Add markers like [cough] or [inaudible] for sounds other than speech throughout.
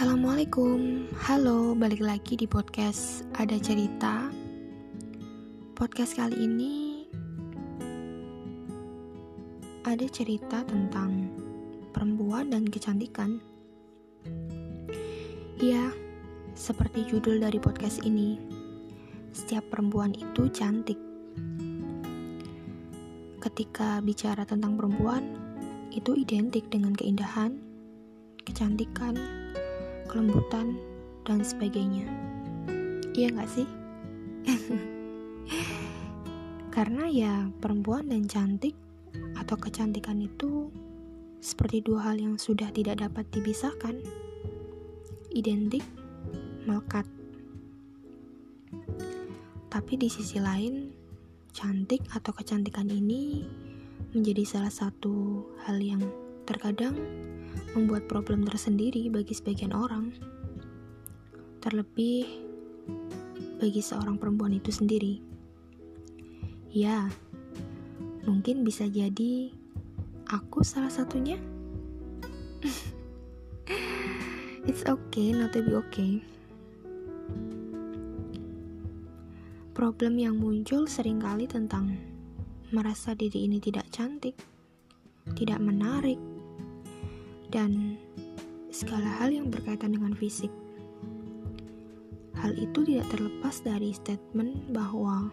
Assalamualaikum, halo, balik lagi di podcast Ada Cerita. Podcast kali ini ada cerita tentang perempuan dan kecantikan. Ya, seperti judul dari podcast ini, setiap perempuan itu cantik. Ketika bicara tentang perempuan, itu identik dengan keindahan, kecantikan, kelembutan, dan sebagainya. Iya gak sih? [laughs] Karena ya perempuan dan cantik atau kecantikan itu seperti dua hal yang sudah tidak dapat dipisahkan. Identik, melekat. Tapi di sisi lain, cantik atau kecantikan ini menjadi salah satu hal yang terkadang membuat problem tersendiri bagi sebagian orang. Terlebih bagi seorang perempuan itu sendiri. Ya, mungkin bisa jadi aku salah satunya. [laughs] It's okay not to be okay. Problem yang muncul sering kali tentang merasa diri ini tidak cantik, tidak menarik, dan segala hal yang berkaitan dengan fisik. Hal itu tidak terlepas dari statement bahwa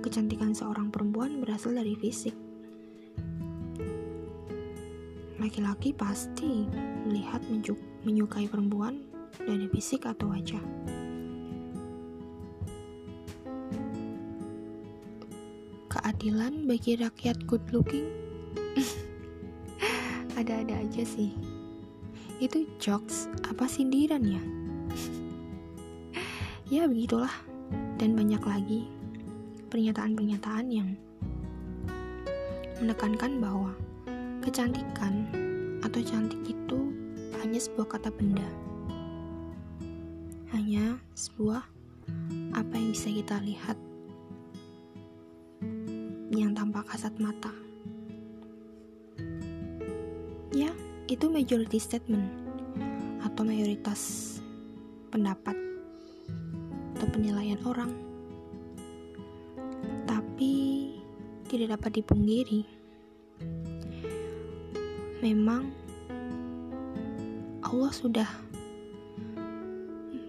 kecantikan seorang perempuan berasal dari fisik. Laki-laki pasti melihat menyukai perempuan dari fisik atau wajah. Keadilan bagi rakyat good looking [laughs] ada-ada aja sih. Itu jokes apa sindiran ya? [laughs] Ya begitulah. Dan banyak lagi pernyataan-pernyataan yang menekankan bahwa kecantikan atau cantik itu hanya sebuah kata benda. Hanya sebuah apa yang bisa kita lihat yang tampak kasat mata Ya, itu majority statement atau mayoritas pendapat atau penilaian orang. Tapi tidak dapat dipungkiri. Memang Allah sudah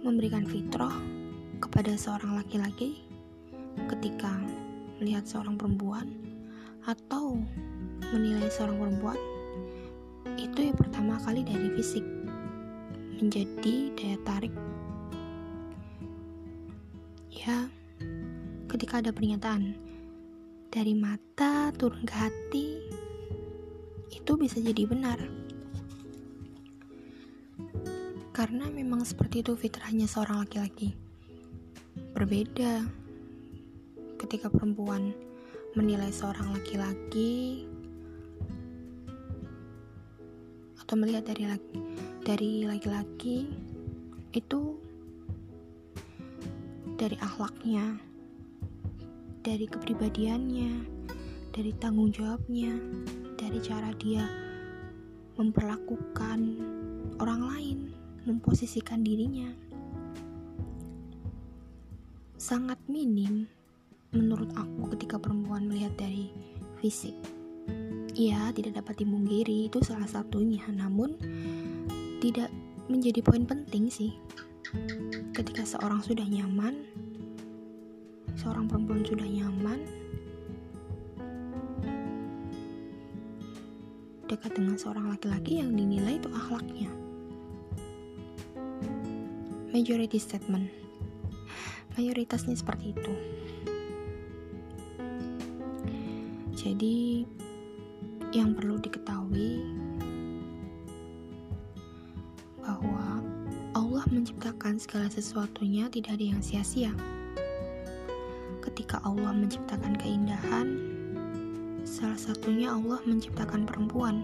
memberikan fitrah kepada seorang laki-laki ketika melihat seorang perempuan atau menilai seorang perempuan itu yang pertama kali dari fisik. Menjadi daya tarik. Ya ketika ada pernyataan dari mata turun ke hati itu bisa jadi benar. Karena memang seperti itu fitrahnya seorang laki-laki. Berbeda ketika perempuan menilai seorang laki-laki atau melihat dari laki dari laki-laki itu dari akhlaknya dari kepribadiannya dari tanggung jawabnya dari cara dia memperlakukan orang lain memposisikan dirinya. Sangat minim menurut aku ketika perempuan melihat dari fisik Ya, tidak dapat dimungkiri itu salah satunya, namun tidak menjadi poin penting sih. Ketika seorang sudah nyaman, seorang perempuan sudah nyaman, dekat dengan seorang laki-laki yang dinilai itu akhlaknya. Majority statement. Mayoritasnya seperti itu. Jadi yang perlu diketahui bahwa Allah menciptakan segala sesuatunya tidak ada yang sia-sia. Ketika Allah menciptakan keindahan, salah satunya Allah menciptakan perempuan.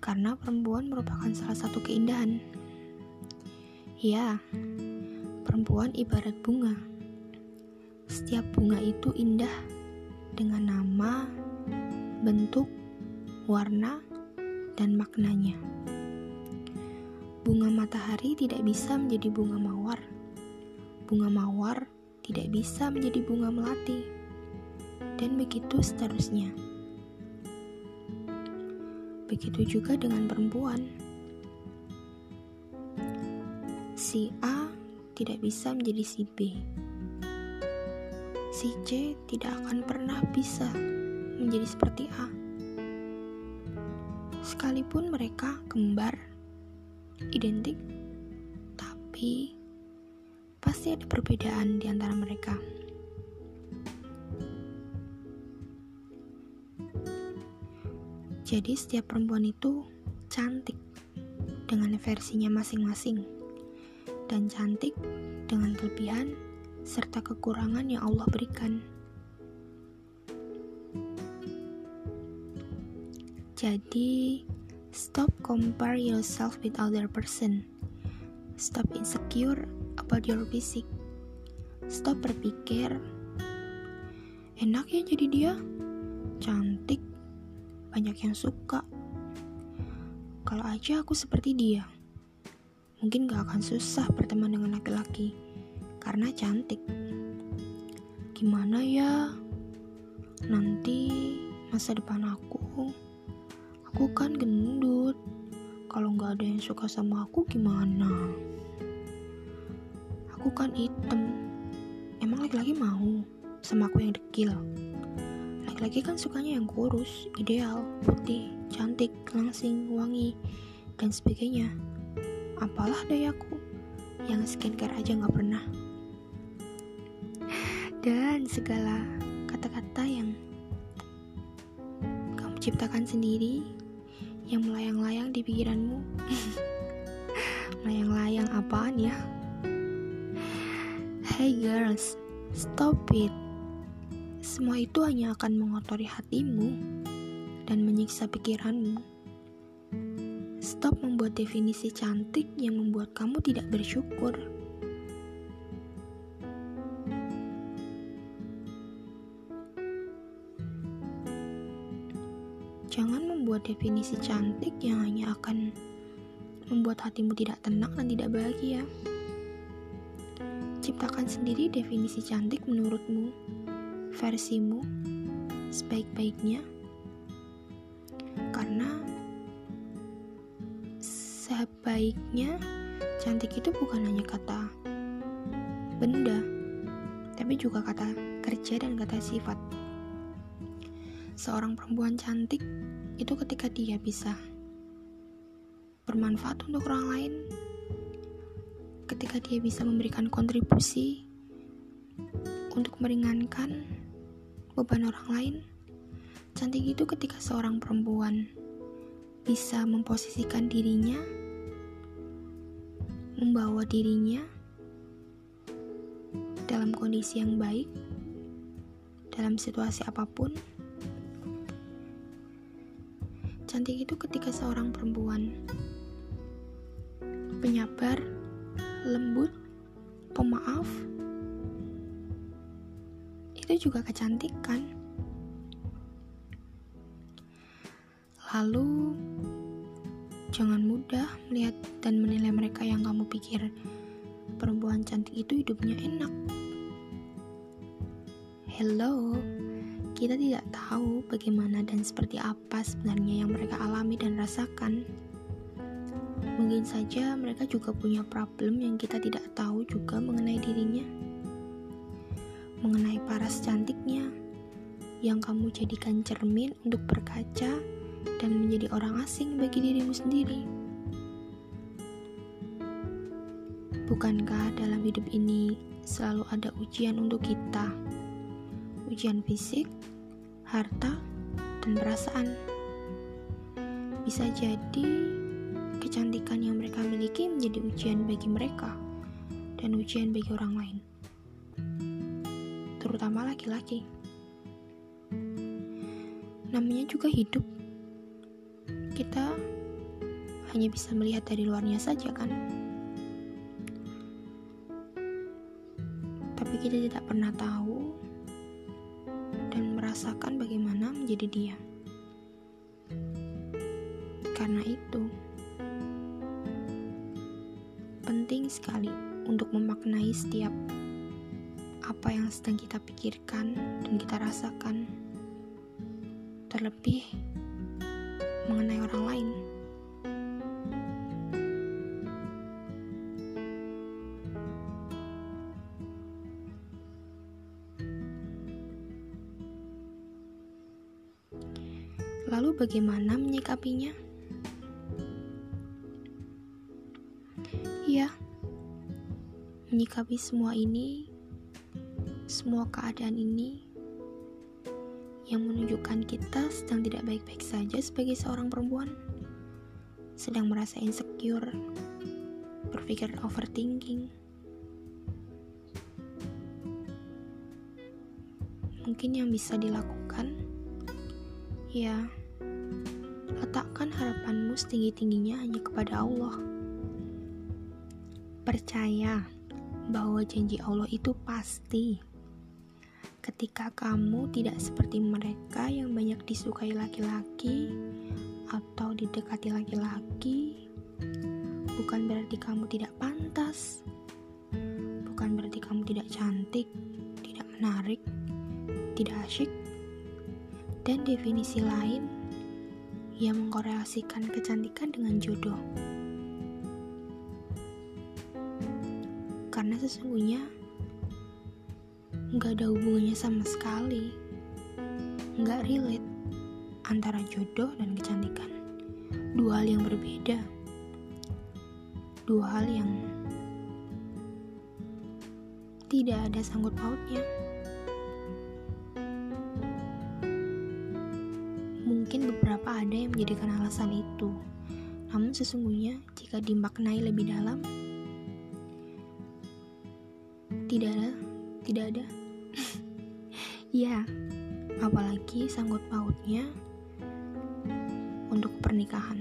Karena perempuan merupakan salah satu keindahan. Ya, perempuan ibarat bunga. Setiap bunga itu indah dengan nama, bentuk, warna, dan maknanya. Bunga matahari tidak bisa menjadi bunga mawar. Bunga mawar tidak bisa menjadi bunga melati. Dan begitu seterusnya. Begitu juga dengan perempuan. Si A tidak bisa menjadi si B. Si C tidak akan pernah bisa menjadi seperti A. Sekalipun mereka kembar identik, tapi pasti ada perbedaan di antara mereka. Jadi setiap perempuan itu cantik dengan versinya masing-masing dan cantik dengan kelebihan serta kekurangan yang Allah berikan. Jadi, Stop compare yourself with other person. Stop insecure about your physique. Stop berpikir, enak ya jadi dia, cantik, banyak yang suka. Kalau aja aku seperti dia, mungkin gak akan susah berteman dengan laki-laki karena cantik. Gimana ya? Nanti masa depan aku Aku kan gendut. Kalau nggak ada yang suka sama aku gimana? Aku kan hitam. Emang laki-laki mau sama aku yang dekil? Laki-laki kan sukanya yang kurus, ideal, putih, cantik, langsing, wangi, dan sebagainya. Apalah dayaku yang skincare aja nggak pernah. Dan segala kata-kata yang kamu ciptakan sendiri yang melayang-layang di pikiranmu. [laughs] Melayang-layang apaan ya? Hey girls, stop it. Semua itu hanya akan mengotori hatimu dan menyiksa pikiranmu. Stop membuat definisi cantik yang membuat kamu tidak bersyukur. Definisi cantik yang hanya akan membuat hatimu tidak tenang dan tidak bahagia. Ciptakan sendiri definisi cantik menurutmu, versimu, sebaik-baiknya. Karena sebaiknya cantik itu bukan hanya kata benda, tapi juga kata kerja dan kata sifat. Seorang perempuan cantik itu ketika dia bisa bermanfaat untuk orang lain, ketika dia bisa memberikan kontribusi untuk meringankan beban orang lain. Cantik itu ketika seorang perempuan bisa memposisikan dirinya, membawa dirinya dalam kondisi yang baik, dalam situasi apa pun Cantik itu ketika seorang perempuan penyabar, lembut, pemaaf, itu juga kecantikan. Lalu, jangan mudah melihat dan menilai mereka yang kamu pikir perempuan cantik itu hidupnya enak. Hello, kita tidak tahu bagaimana dan seperti apa sebenarnya yang mereka alami dan rasakan. Mungkin saja mereka juga punya problem yang kita tidak tahu juga mengenai dirinya. Mengenai paras cantiknya, yang kamu jadikan cermin untuk berkaca dan menjadi orang asing bagi dirimu sendiri. Bukankah dalam hidup ini selalu ada ujian untuk kita? Ujian fisik, harta, dan perasaan. Bisa jadi kecantikan yang mereka miliki menjadi ujian bagi mereka dan ujian bagi orang lain, terutama laki-laki. Namanya juga hidup. Kita hanya bisa melihat dari luarnya saja, kan? Tapi kita tidak pernah tahu merasakan bagaimana menjadi dia. Karena itu, penting sekali untuk memaknai setiap apa yang sedang kita pikirkan dan kita rasakan, terlebih mengenai orang lain. Lalu, bagaimana menyikapinya? Ya, menyikapi semua ini, semua keadaan ini yang menunjukkan kita sedang tidak baik-baik saja sebagai seorang perempuan, sedang merasa insecure, berpikir overthinking. Mungkin yang bisa dilakukan, ya, letakkan harapanmu setinggi-tingginya hanya kepada Allah. Percaya bahwa janji Allah itu pasti. Ketika kamu tidak seperti mereka yang banyak disukai laki-laki atau didekati laki-laki, bukan berarti kamu tidak pantas, bukan berarti kamu tidak cantik, tidak menarik, tidak asyik, dan definisi lain yang mengkorelasikan kecantikan dengan jodoh. karena sesungguhnya nggak ada hubungannya sama sekali. Nggak relate antara jodoh dan kecantikan. Dua hal yang berbeda. Dua hal yang tidak ada sanggut pautnya mungkin beberapa ada yang menjadikan alasan itu namun sesungguhnya jika dimaknai lebih dalam tidak ada, tidak ada. [laughs] ya, apalagi sanggut pautnya untuk pernikahan.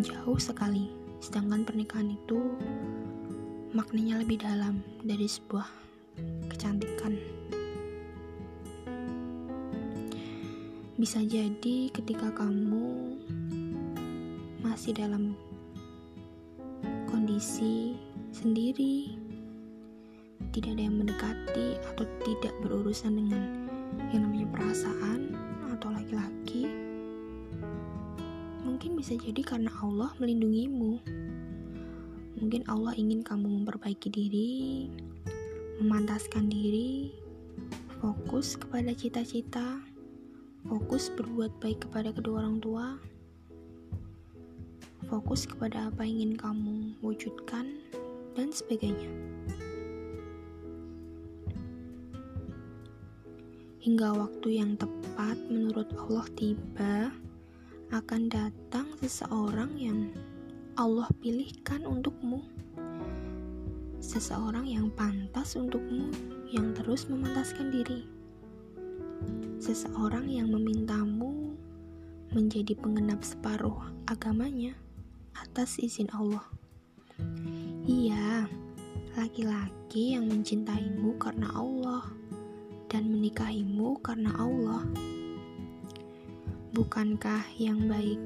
Jauh sekali, sedangkan pernikahan itu maknanya lebih dalam dari sebuah kecantikan. Bisa jadi ketika kamu masih dalam kondisi sendiri, tidak ada yang mendekati atau tidak berurusan dengan yang namanya perasaan atau laki-laki, mungkin bisa jadi karena Allah melindungimu. Mungkin Allah ingin kamu memperbaiki diri, memantaskan diri, fokus kepada cita-cita, fokus berbuat baik kepada kedua orang tua, fokus kepada apa yang ingin kamu wujudkan dan sebagainya. Hingga waktu yang tepat menurut Allah tiba, akan datang seseorang yang Allah pilihkan untukmu. Seseorang yang pantas untukmu, yang terus memantaskan diri. Seseorang yang memintamu menjadi pengenap separuh agamanya atas izin Allah. Iya, laki-laki yang mencintaimu karena Allah dan menikahimu karena Allah. Bukankah yang baik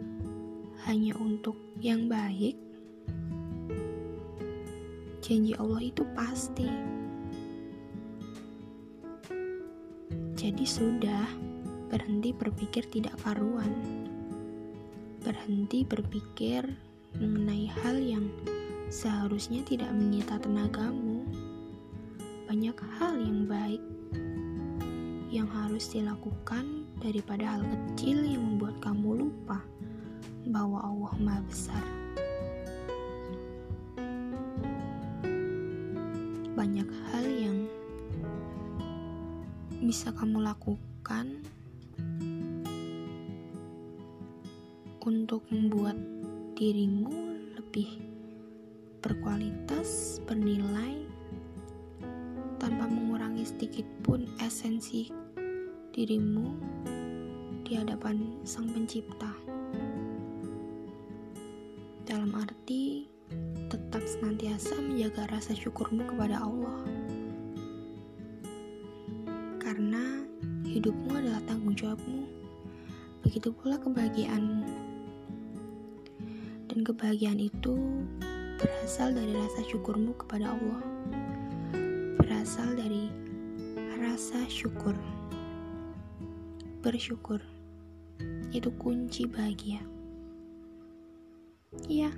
hanya untuk yang baik? Janji Allah itu pasti. Jadi sudah, berhenti berpikir tidak karuan. Berhenti berpikir mengenai hal yang seharusnya tidak menyita tenagamu. Banyak hal yang baik yang harus dilakukan daripada hal kecil yang membuat kamu lupa bahwa Allah Maha Besar. Banyak bisa kamu lakukan untuk membuat dirimu lebih berkualitas, bernilai, tanpa mengurangi sedikit pun esensi dirimu di hadapan Sang Pencipta. Dalam arti tetap senantiasa menjaga rasa syukurmu kepada Allah. Hidupmu adalah tanggung jawabmu. Begitu pula kebahagiaanmu. Dan kebahagiaan itu berasal dari rasa syukurmu kepada Allah. Berasal dari rasa syukur. Bersyukur itu kunci bahagia. Iya.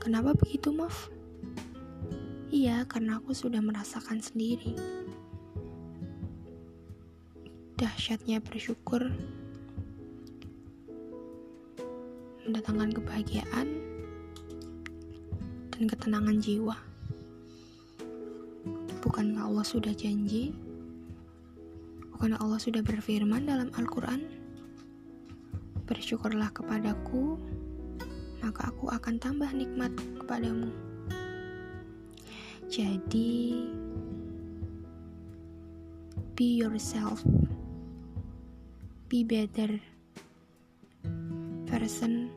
Kenapa begitu, Maaf? Iya, karena aku sudah merasakan sendiri. Dahsyatnya bersyukur mendatangkan kebahagiaan dan ketenangan jiwa. Bukankah Allah sudah janji? Bukankah Allah sudah berfirman dalam Al-Quran? Bersyukurlah kepadaku, maka aku akan tambah nikmat kepadamu. Jadi, be yourself, be better version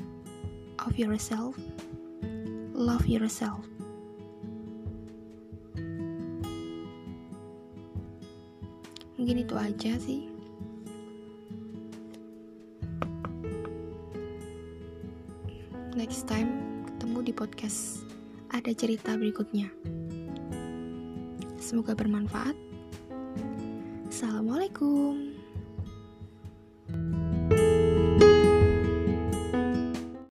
of yourself, love yourself. Mungkin itu aja sih. Next time ketemu di podcast ada cerita berikutnya. Semoga bermanfaat. Assalamualaikum.